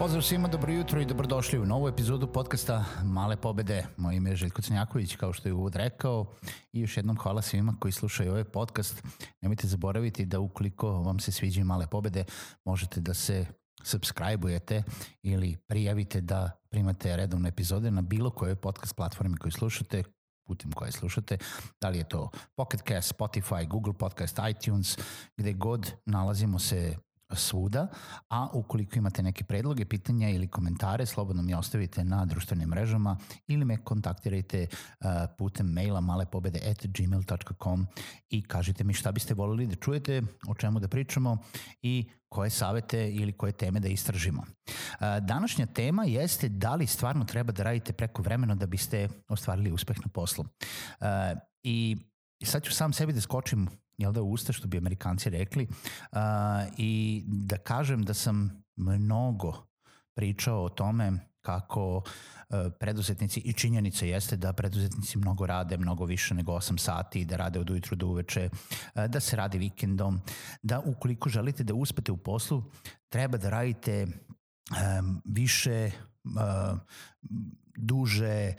Pozdrav svima, dobro jutro i dobrodošli u novu epizodu podcasta Male pobede. Moje ime je Željko Crnjaković, kao što je uvod rekao. I još jednom hvala svima koji slušaju ovaj podcast. Nemojte zaboraviti da ukoliko vam se sviđaju Male pobede, možete da se subscribe-ujete ili prijavite da primate redovne epizode na bilo kojoj podcast platformi koju slušate, putem koje slušate, da li je to Pocket Cast, Spotify, Google Podcast, iTunes, gde god nalazimo se svuda, a ukoliko imate neke predloge, pitanja ili komentare, slobodno mi ostavite na društvenim mrežama ili me kontaktirajte uh, putem maila malepobede.gmail.com i kažite mi šta biste volili da čujete, o čemu da pričamo i koje savete ili koje teme da istražimo. Uh, današnja tema jeste da li stvarno treba da radite preko vremena da biste ostvarili uspeh na poslu. Uh, I sad ću sam sebi da skočim jel da, usta, što bi amerikanci rekli, uh, i da kažem da sam mnogo pričao o tome kako uh, preduzetnici i činjenica jeste da preduzetnici mnogo rade, mnogo više nego 8 sati, da rade od ujutru do uveče, uh, da se radi vikendom, da ukoliko želite da uspete u poslu, treba da radite um, više duže,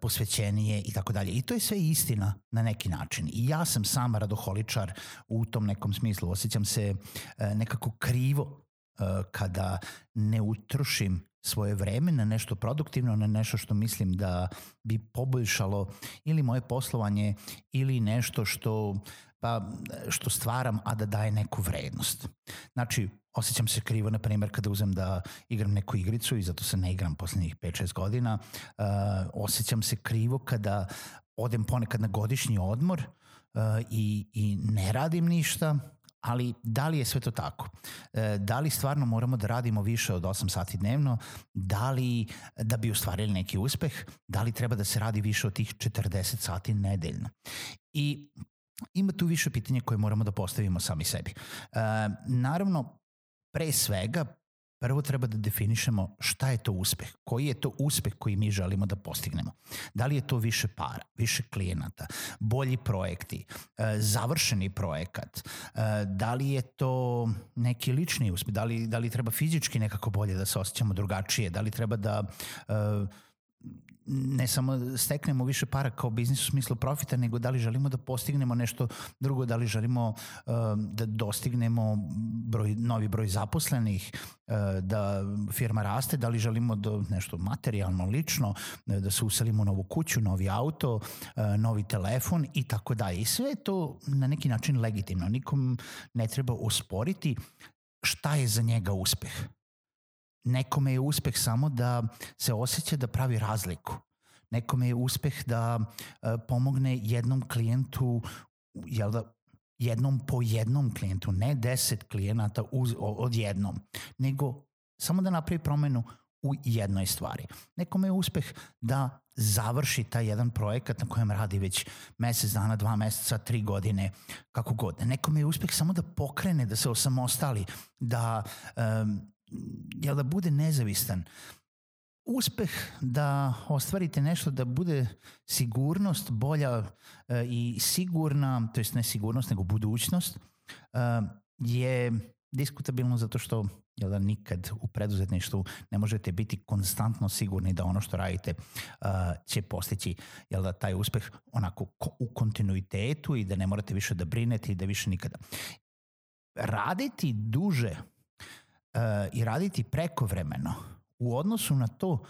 posvećenije i tako dalje. I to je sve istina na neki način. I ja sam sam radoholičar u tom nekom smislu. Osjećam se nekako krivo kada ne utrošim svoje vreme na nešto produktivno, na nešto što mislim da bi poboljšalo ili moje poslovanje ili nešto što pa što stvaram, a da daje neku vrednost. Znači, osjećam se krivo, na primjer, kada uzem da igram neku igricu i zato se ne igram poslednjih 5-6 godina. Uh, osjećam se krivo kada odem ponekad na godišnji odmor uh, i, i ne radim ništa, ali da li je sve to tako? E, da li stvarno moramo da radimo više od 8 sati dnevno? Da li da bi ostvarili neki uspeh? Da li treba da se radi više od tih 40 sati nedeljno? I ima tu više pitanja koje moramo da postavimo sami sebi. E, naravno, pre svega, prvo treba da definišemo šta je to uspeh, koji je to uspeh koji mi želimo da postignemo. Da li je to više para, više klijenata, bolji projekti, e, završeni projekat, e, da li je to neki lični uspeh, da li, da li treba fizički nekako bolje da se osjećamo drugačije, da li treba da e, ne samo steknemo više para kao biznis u smislu profita, nego da li želimo da postignemo nešto drugo, da li želimo uh, da dostignemo broj, novi broj zaposlenih, uh, da firma raste, da li želimo da nešto materijalno, lično, da se uselimo u novu kuću, novi auto, novi telefon i tako dalje. I sve to na neki način legitimno. Nikom ne treba osporiti šta je za njega uspeh Nekome je uspeh samo da se osjeća da pravi razliku. Nekome je uspeh da uh, pomogne jednom klijentu, jel da, jednom po jednom klijentu, ne deset klijenata uz, od jednom, nego samo da napravi promenu u jednoj stvari. Nekome je uspeh da završi taj jedan projekat na kojem radi već mesec dana, dva meseca, tri godine, kako god. Nekome je uspeh samo da pokrene, da se osamostali, da um, jel da bude nezavistan. Uspeh da ostvarite nešto da bude sigurnost bolja e, i sigurna, to jest ne sigurnost nego budućnost, e, je diskutabilno zato što jel da nikad u preduzetništvu ne možete biti konstantno sigurni da ono što radite uh, će postići jel da taj uspeh onako u kontinuitetu i da ne morate više da brinete i da više nikada. Raditi duže i raditi prekovremeno u odnosu na to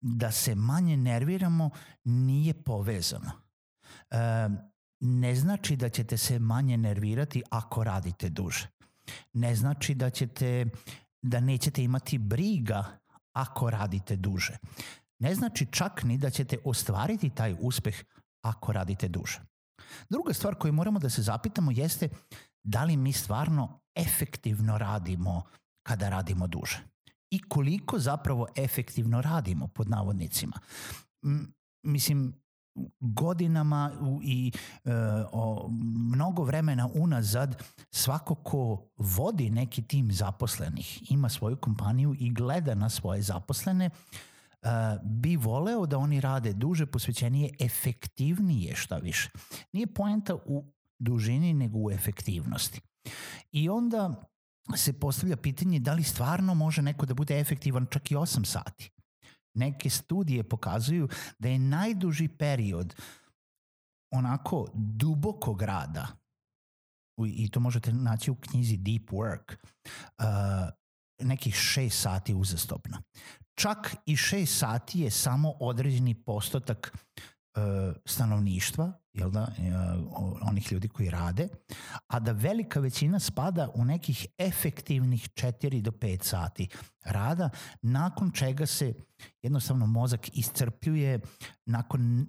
da se manje nerviramo nije povezano. Ne znači da ćete se manje nervirati ako radite duže. ne znači da ćete da nećete imati briga ako radite duže. Ne znači čak ni da ćete ostvariti taj uspeh ako radite duže. Druga stvar koju moramo da se zapitamo jeste da li mi stvarno efektivno radimo kada radimo duže i koliko zapravo efektivno radimo pod navodnicima. Mislim, godinama i e, o, mnogo vremena unazad svako ko vodi neki tim zaposlenih, ima svoju kompaniju i gleda na svoje zaposlene, e, bi voleo da oni rade duže, posvećenije, efektivnije šta više. Nije poenta u dužini nego u efektivnosti. I onda se postavlja pitanje da li stvarno može neko da bude efektivan čak i 8 sati. Neke studije pokazuju da je najduži period onako dubokog rada i to možete naći u knjizi Deep Work, uh, nekih šest sati uzastopno. Čak i šest sati je samo određeni postotak uh, stanovništva, jel da, uh, onih ljudi koji rade, a da velika većina spada u nekih efektivnih 4 do 5 sati rada, nakon čega se jednostavno mozak iscrpljuje, nakon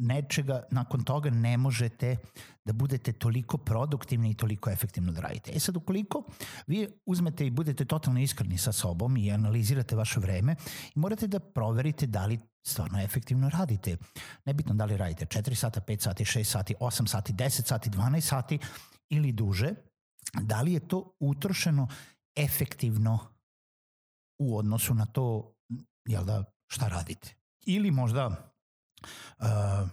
nečega, nakon toga ne možete da budete toliko produktivni i toliko efektivno da radite. E sad, ukoliko vi uzmete i budete totalno iskreni sa sobom i analizirate vaše vreme i morate da proverite da li stvarno efektivno radite. Nebitno da li radite 4 sata, 5 sati, 6 sati, 8 sati, 10 sati, 12 sati ili duže, da li je to utrošeno efektivno u odnosu na to jel da, šta radite. Ili možda uh,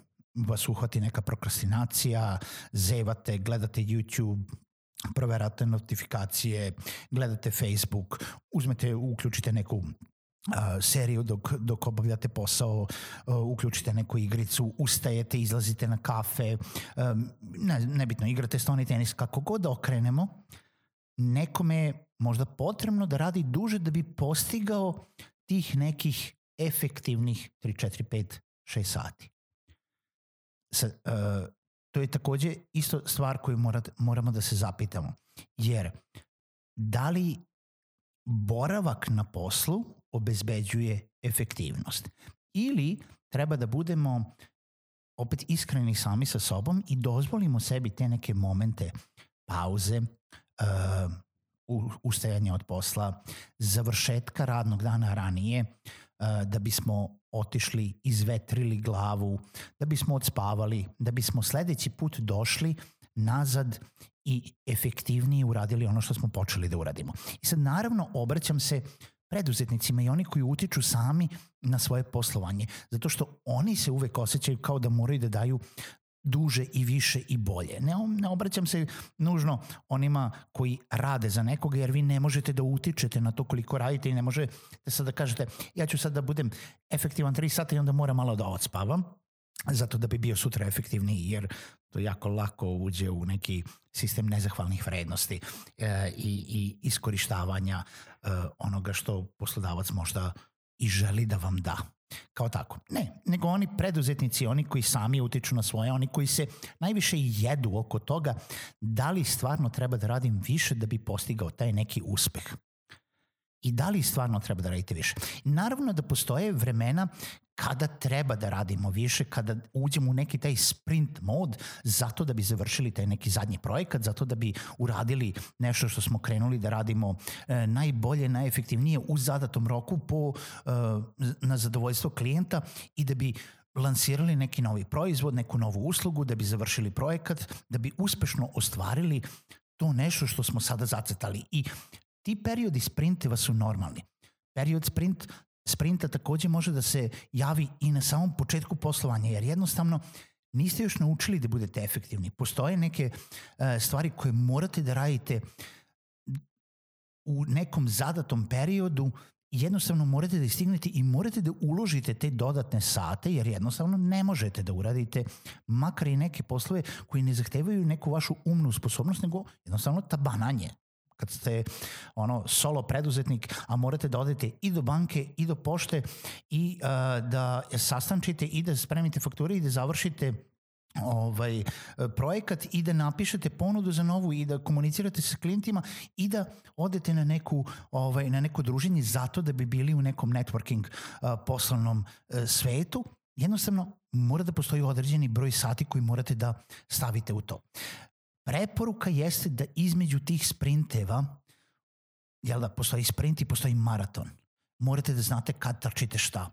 vas uhvati neka prokrastinacija, zevate, gledate YouTube, proverate notifikacije, gledate Facebook, uzmete, uključite neku seriju dok, dok obavljate posao, uključite neku igricu, ustajete, izlazite na kafe, ne, nebitno, igrate stoni tenis, kako god da okrenemo, nekome je možda potrebno da radi duže da bi postigao tih nekih efektivnih 3, 4, 5, 6 sati. Sa, uh, to je takođe isto stvar koju morat, moramo da se zapitamo. Jer da li boravak na poslu obezbeđuje efektivnost. Ili treba da budemo opet iskreni sami sa sobom i dozvolimo sebi te neke momente pauze, uh, ustajanja od posla, završetka radnog dana ranije, uh, da bismo otišli, izvetrili glavu, da bismo odspavali, da bismo sledeći put došli nazad i efektivnije uradili ono što smo počeli da uradimo. I sad naravno obraćam se preduzetnicima i oni koji utiču sami na svoje poslovanje, zato što oni se uvek osjećaju kao da moraju da daju duže i više i bolje. Ne, ne obraćam se nužno onima koji rade za nekoga, jer vi ne možete da utičete na to koliko radite i ne možete sad da kažete ja ću sad da budem efektivan 3 sata i onda moram malo da odspavam zato da bi bio sutra efektivniji, jer to jako lako uđe u neki sistem nezahvalnih vrednosti e, i, i iskorištavanja e, onoga što poslodavac možda i želi da vam da. Kao tako. Ne, nego oni preduzetnici, oni koji sami utiču na svoje, oni koji se najviše jedu oko toga da li stvarno treba da radim više da bi postigao taj neki uspeh i da li stvarno treba da radite više. Naravno da postoje vremena kada treba da radimo više, kada uđemo u neki taj sprint mod zato da bi završili taj neki zadnji projekat, zato da bi uradili nešto što smo krenuli da radimo e, najbolje, najefektivnije u zadatom roku po, e, na zadovoljstvo klijenta i da bi lansirali neki novi proizvod, neku novu uslugu, da bi završili projekat, da bi uspešno ostvarili to nešto što smo sada zacetali. I ti periodi sprinteva su normalni. Period sprint sprinta takođe može da se javi i na samom početku poslovanja, jer jednostavno niste još naučili da budete efektivni. Postoje neke uh, stvari koje morate da radite u nekom zadatom periodu jednostavno morate da istignete i morate da uložite te dodatne sate jer jednostavno ne možete da uradite makar i neke poslove koji ne zahtevaju neku vašu umnu sposobnost nego jednostavno tabananje kad ste ono solo preduzetnik, a morate da odete i do banke i do pošte i uh, da sastančite i da spremite fakture i da završite ovaj, projekat i da napišete ponudu za novu i da komunicirate sa klijentima i da odete na neku ovaj na neko druženje zato da bi bili u nekom networking uh, poslovnom uh, svetu jednostavno mora da postoji određeni broj sati koji morate da stavite u to. Preporuka jeste da između tih sprinteva jel da postoji sprint i postoji maraton. Morate da znate kad trčite šta.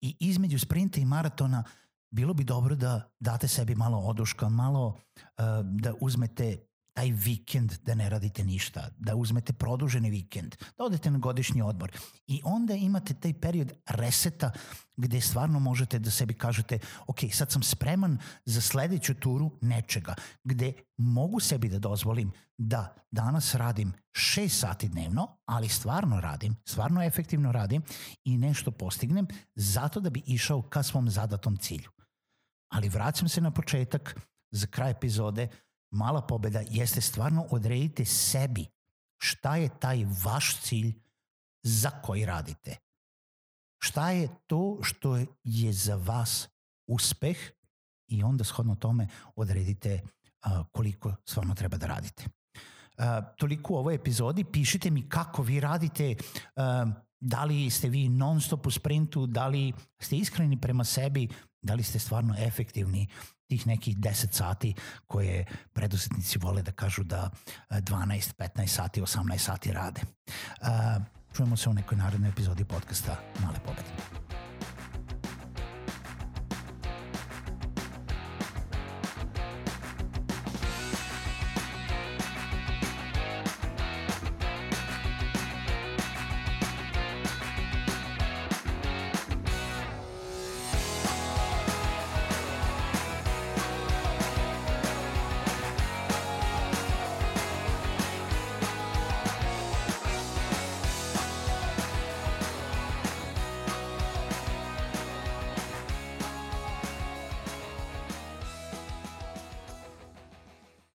I između sprinta i maratona bilo bi dobro da date sebi malo oduška, malo uh, da uzmete taj vikend da ne radite ništa, da uzmete produženi vikend, da odete na godišnji odmor i onda imate taj period reseta gde stvarno možete da sebi kažete ok, sad sam spreman za sledeću turu nečega, gde mogu sebi da dozvolim da danas radim 6 sati dnevno, ali stvarno radim, stvarno efektivno radim i nešto postignem zato da bi išao ka svom zadatom cilju. Ali vraćam se na početak, za kraj epizode, mala pobeda jeste stvarno odredite sebi šta je taj vaš cilj za koji radite. Šta je to što je za vas uspeh i onda shodno tome odredite koliko stvarno treba da radite. Toliko u ovoj epizodi. Pišite mi kako vi radite, da li ste vi non stop u sprintu, da li ste iskreni prema sebi, da li ste stvarno efektivni tih nekih 10 sati koje preduzetnici vole da kažu da 12, 15 sati, 18 sati rade. Uh, čujemo se u nekoj narednoj epizodi podcasta Male pobede.